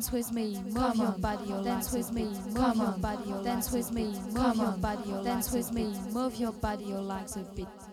dance with me, move your body, dance with me, move your body, dance with me, move your body, dance with me, move your body, like a beat.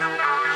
Bye.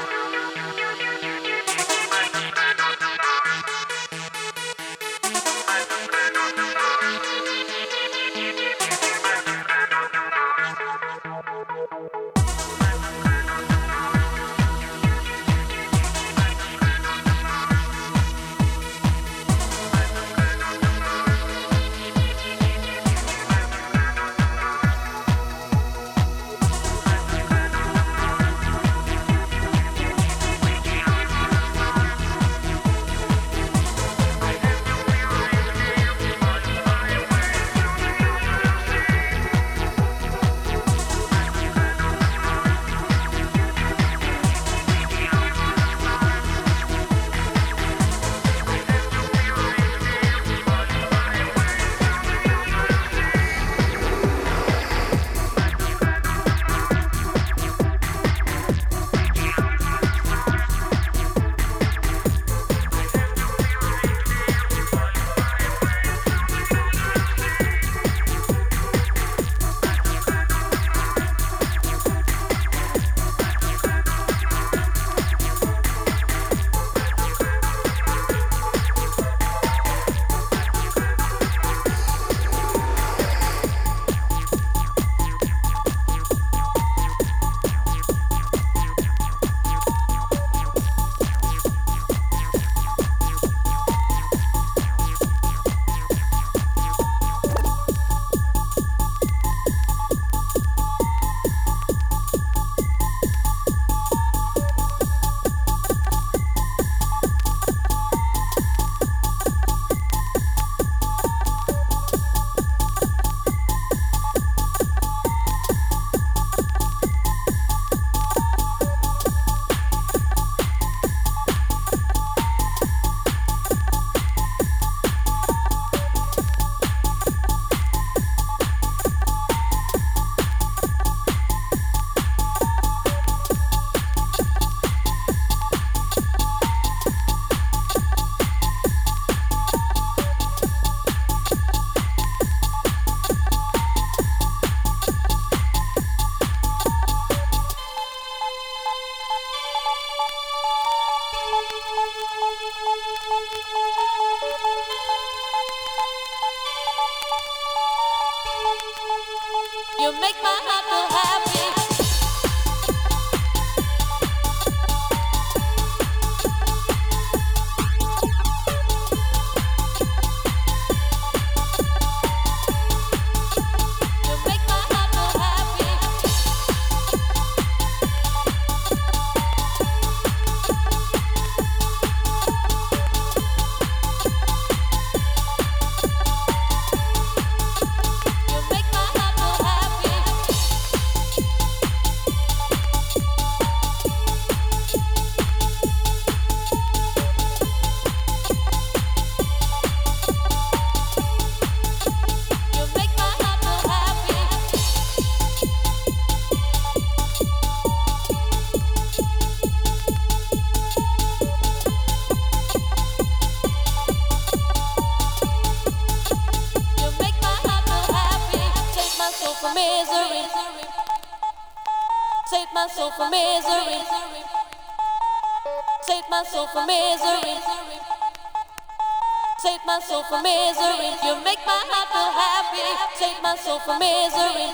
soul from misery. You make my heart feel happy. Save my soul from misery.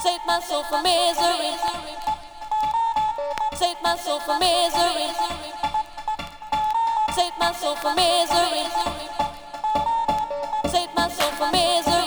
Save my soul from misery. Save my soul from misery. Save my soul from misery. Save my soul from misery.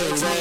Takes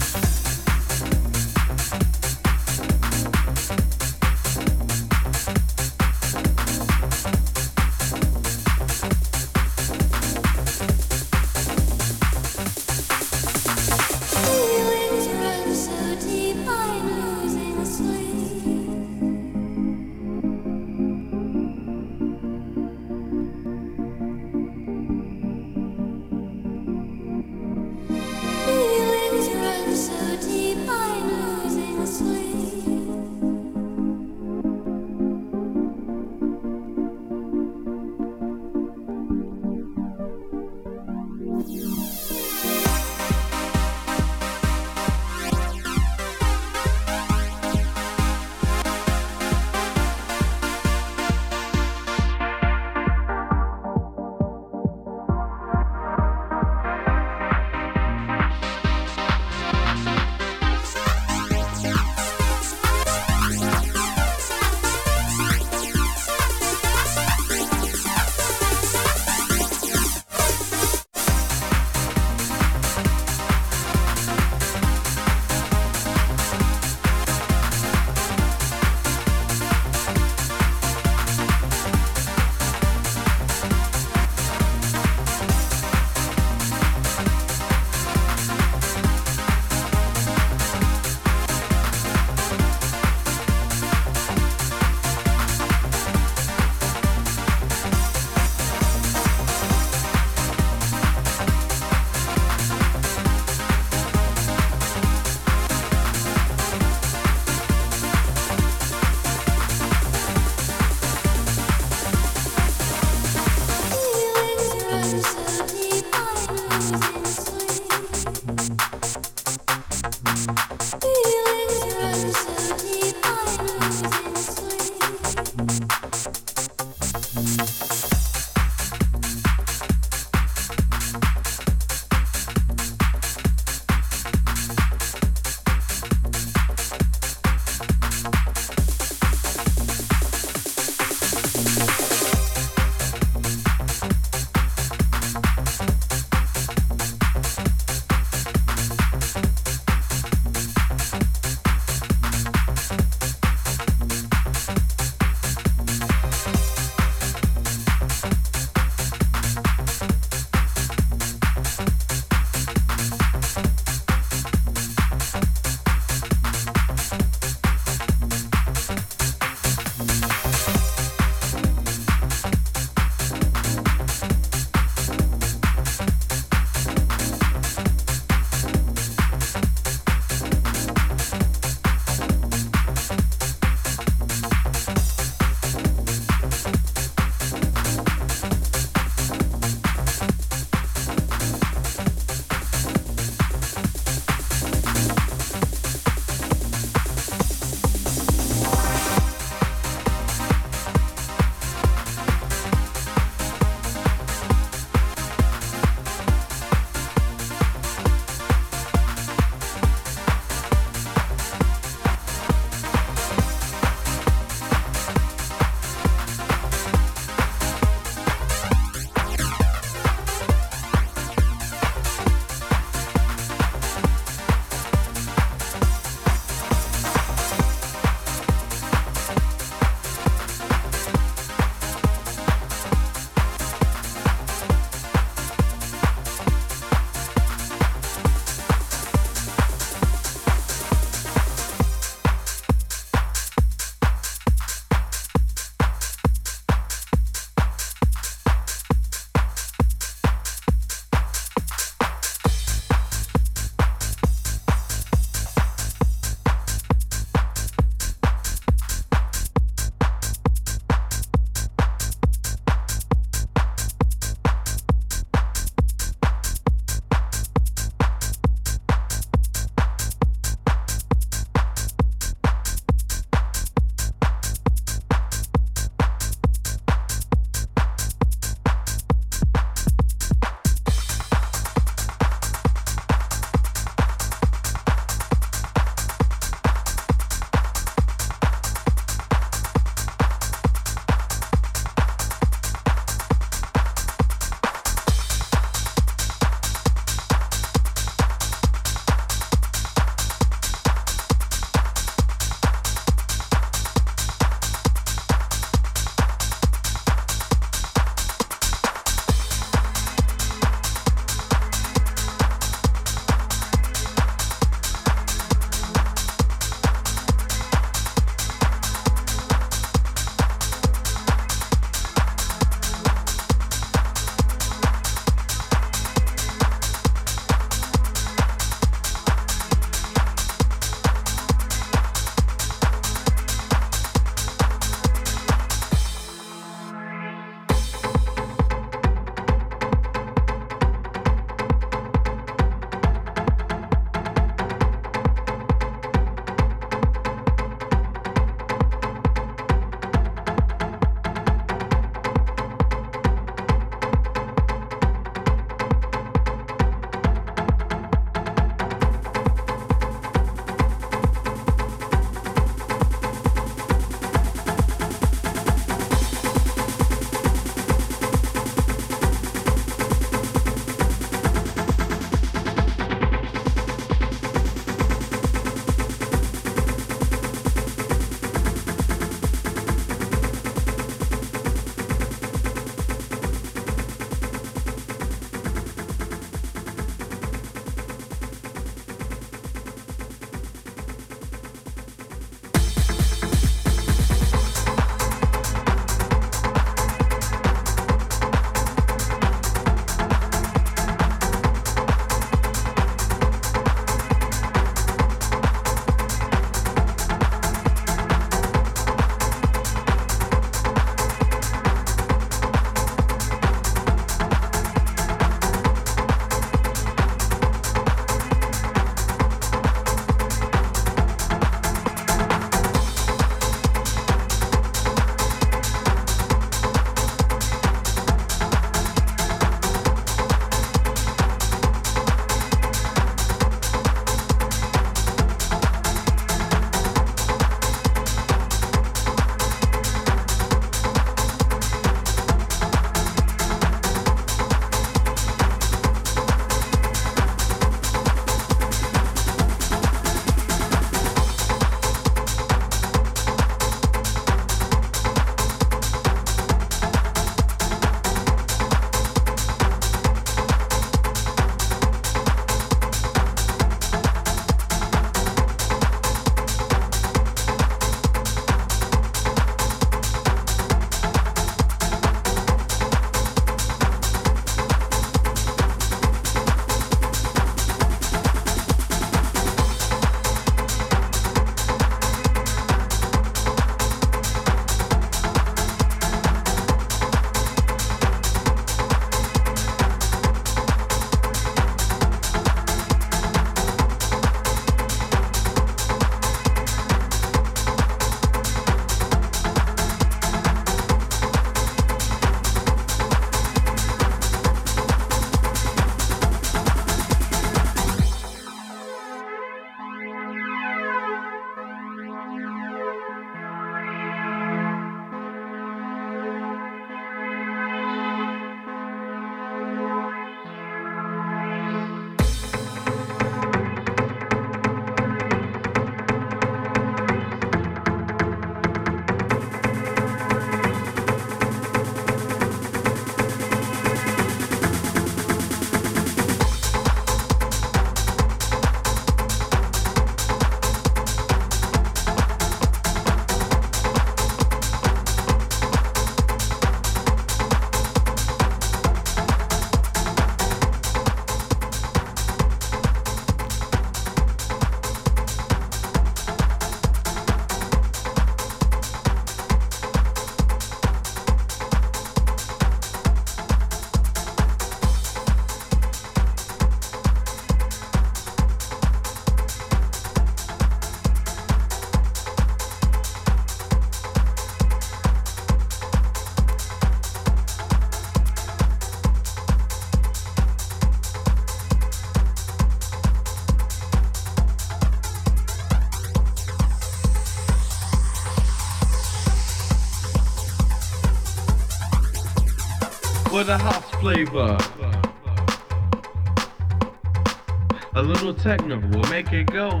A little techno will make it go.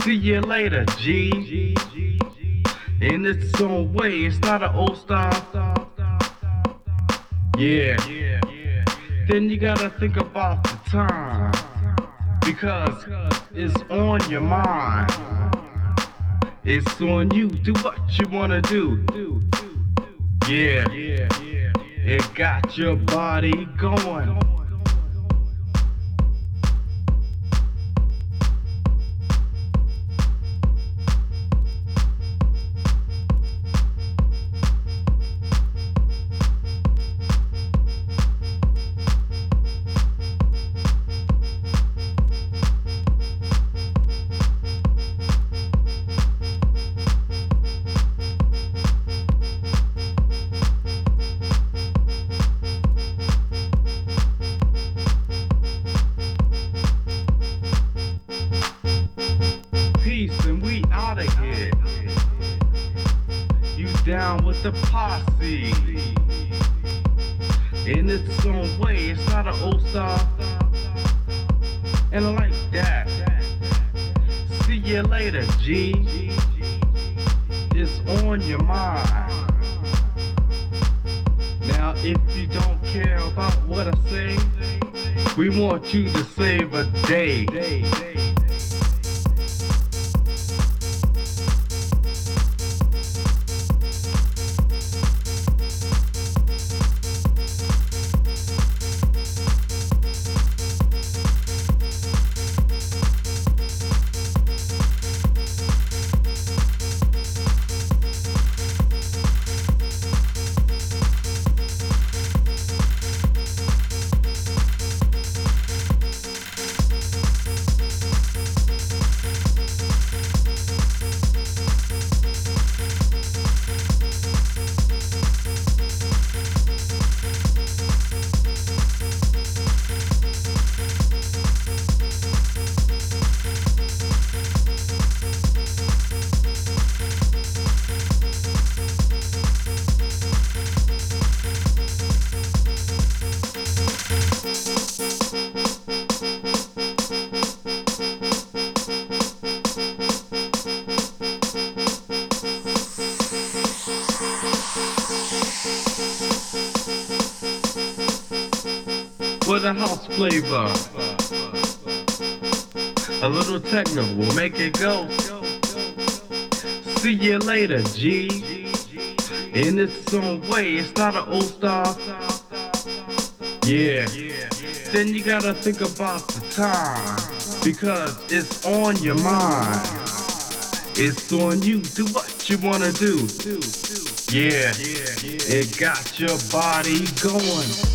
See you later, G. In its own way, it's not an old style. Yeah. Then you gotta think about the time. Because it's on your mind. It's on you. Do what you wanna do. Yeah. It got your body going. Flavor. A little techno will make it go. See you later, G. In its own way, it's not an old style. Yeah. Then you gotta think about the time. Because it's on your mind. It's on you. Do what you wanna do. Yeah. It got your body going.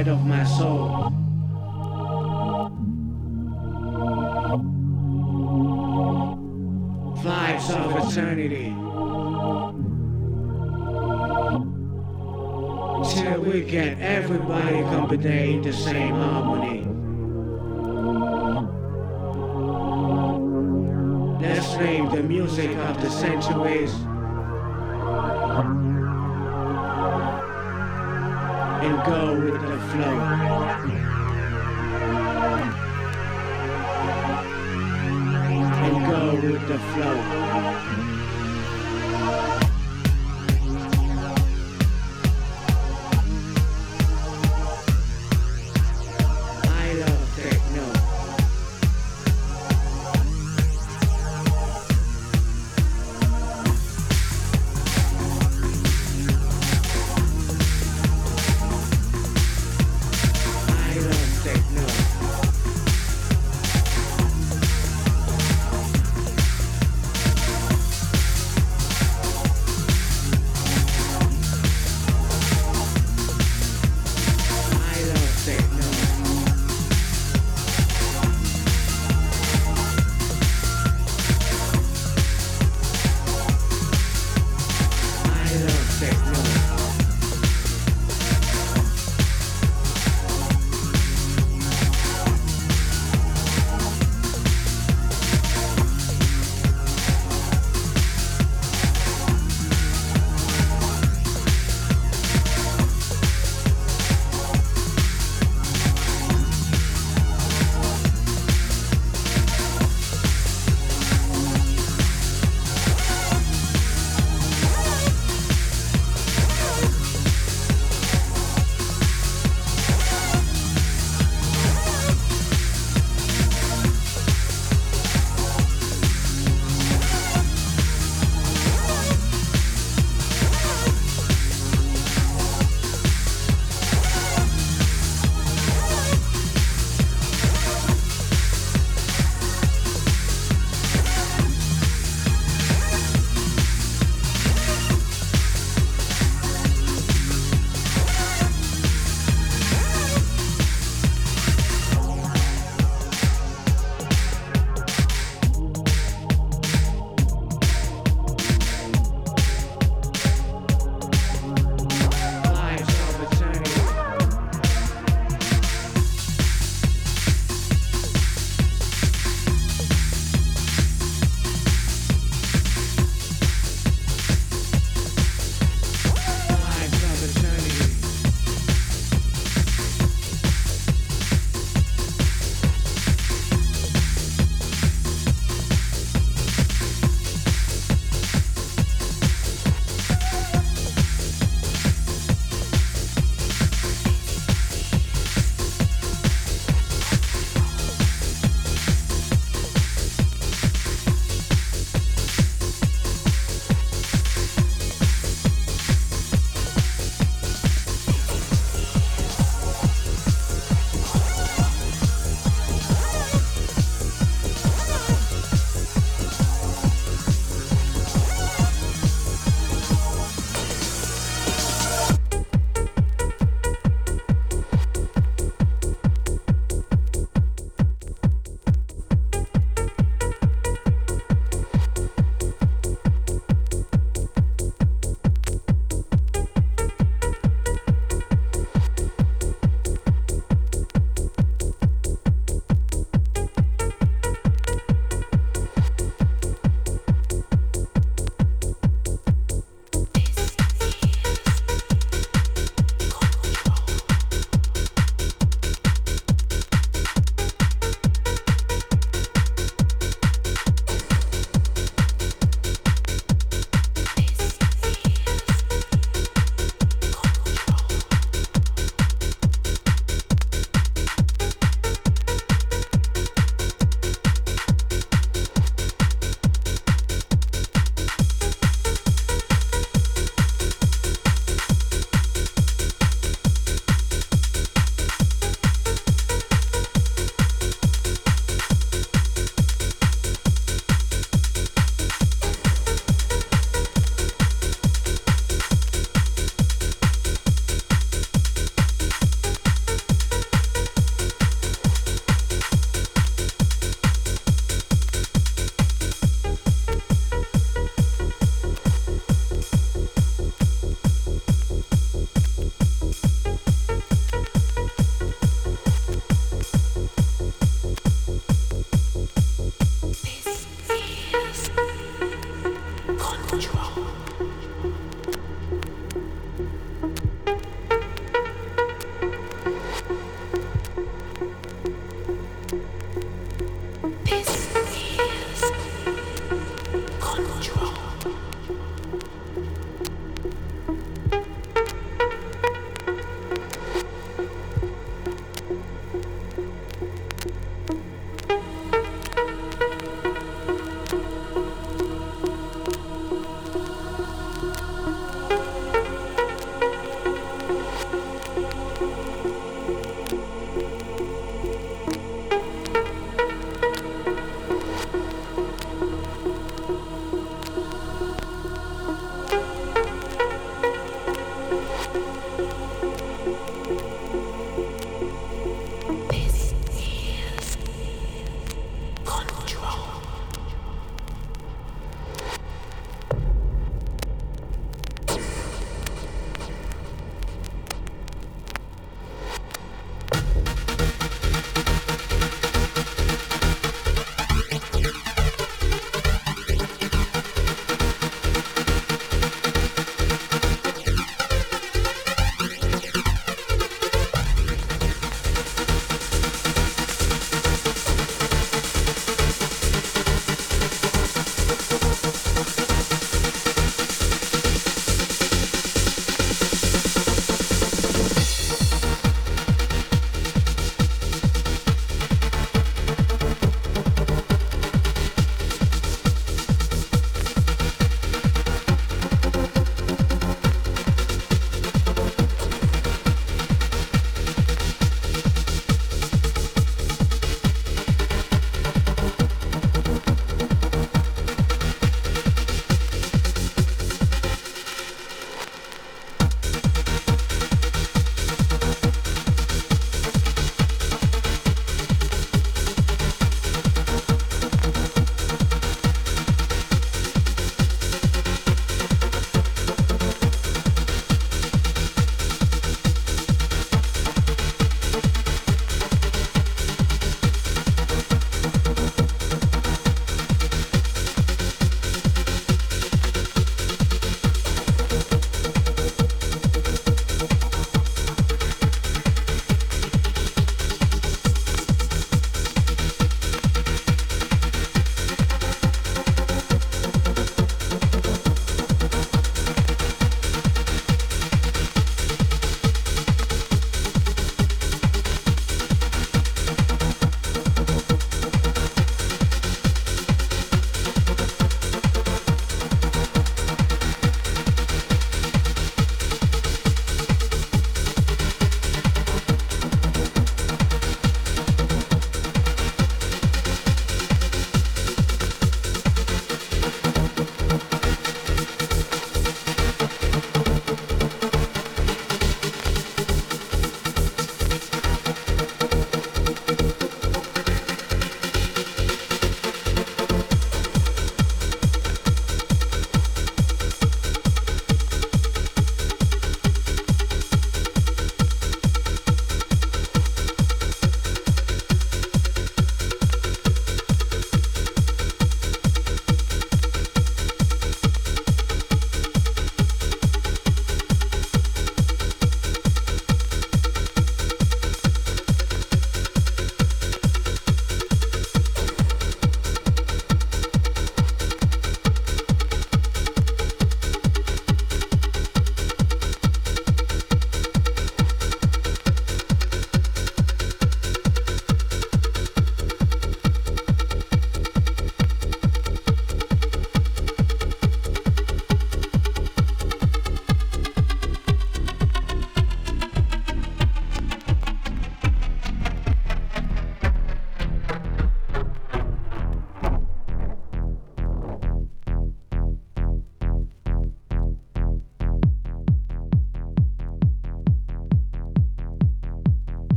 Inside of my soul.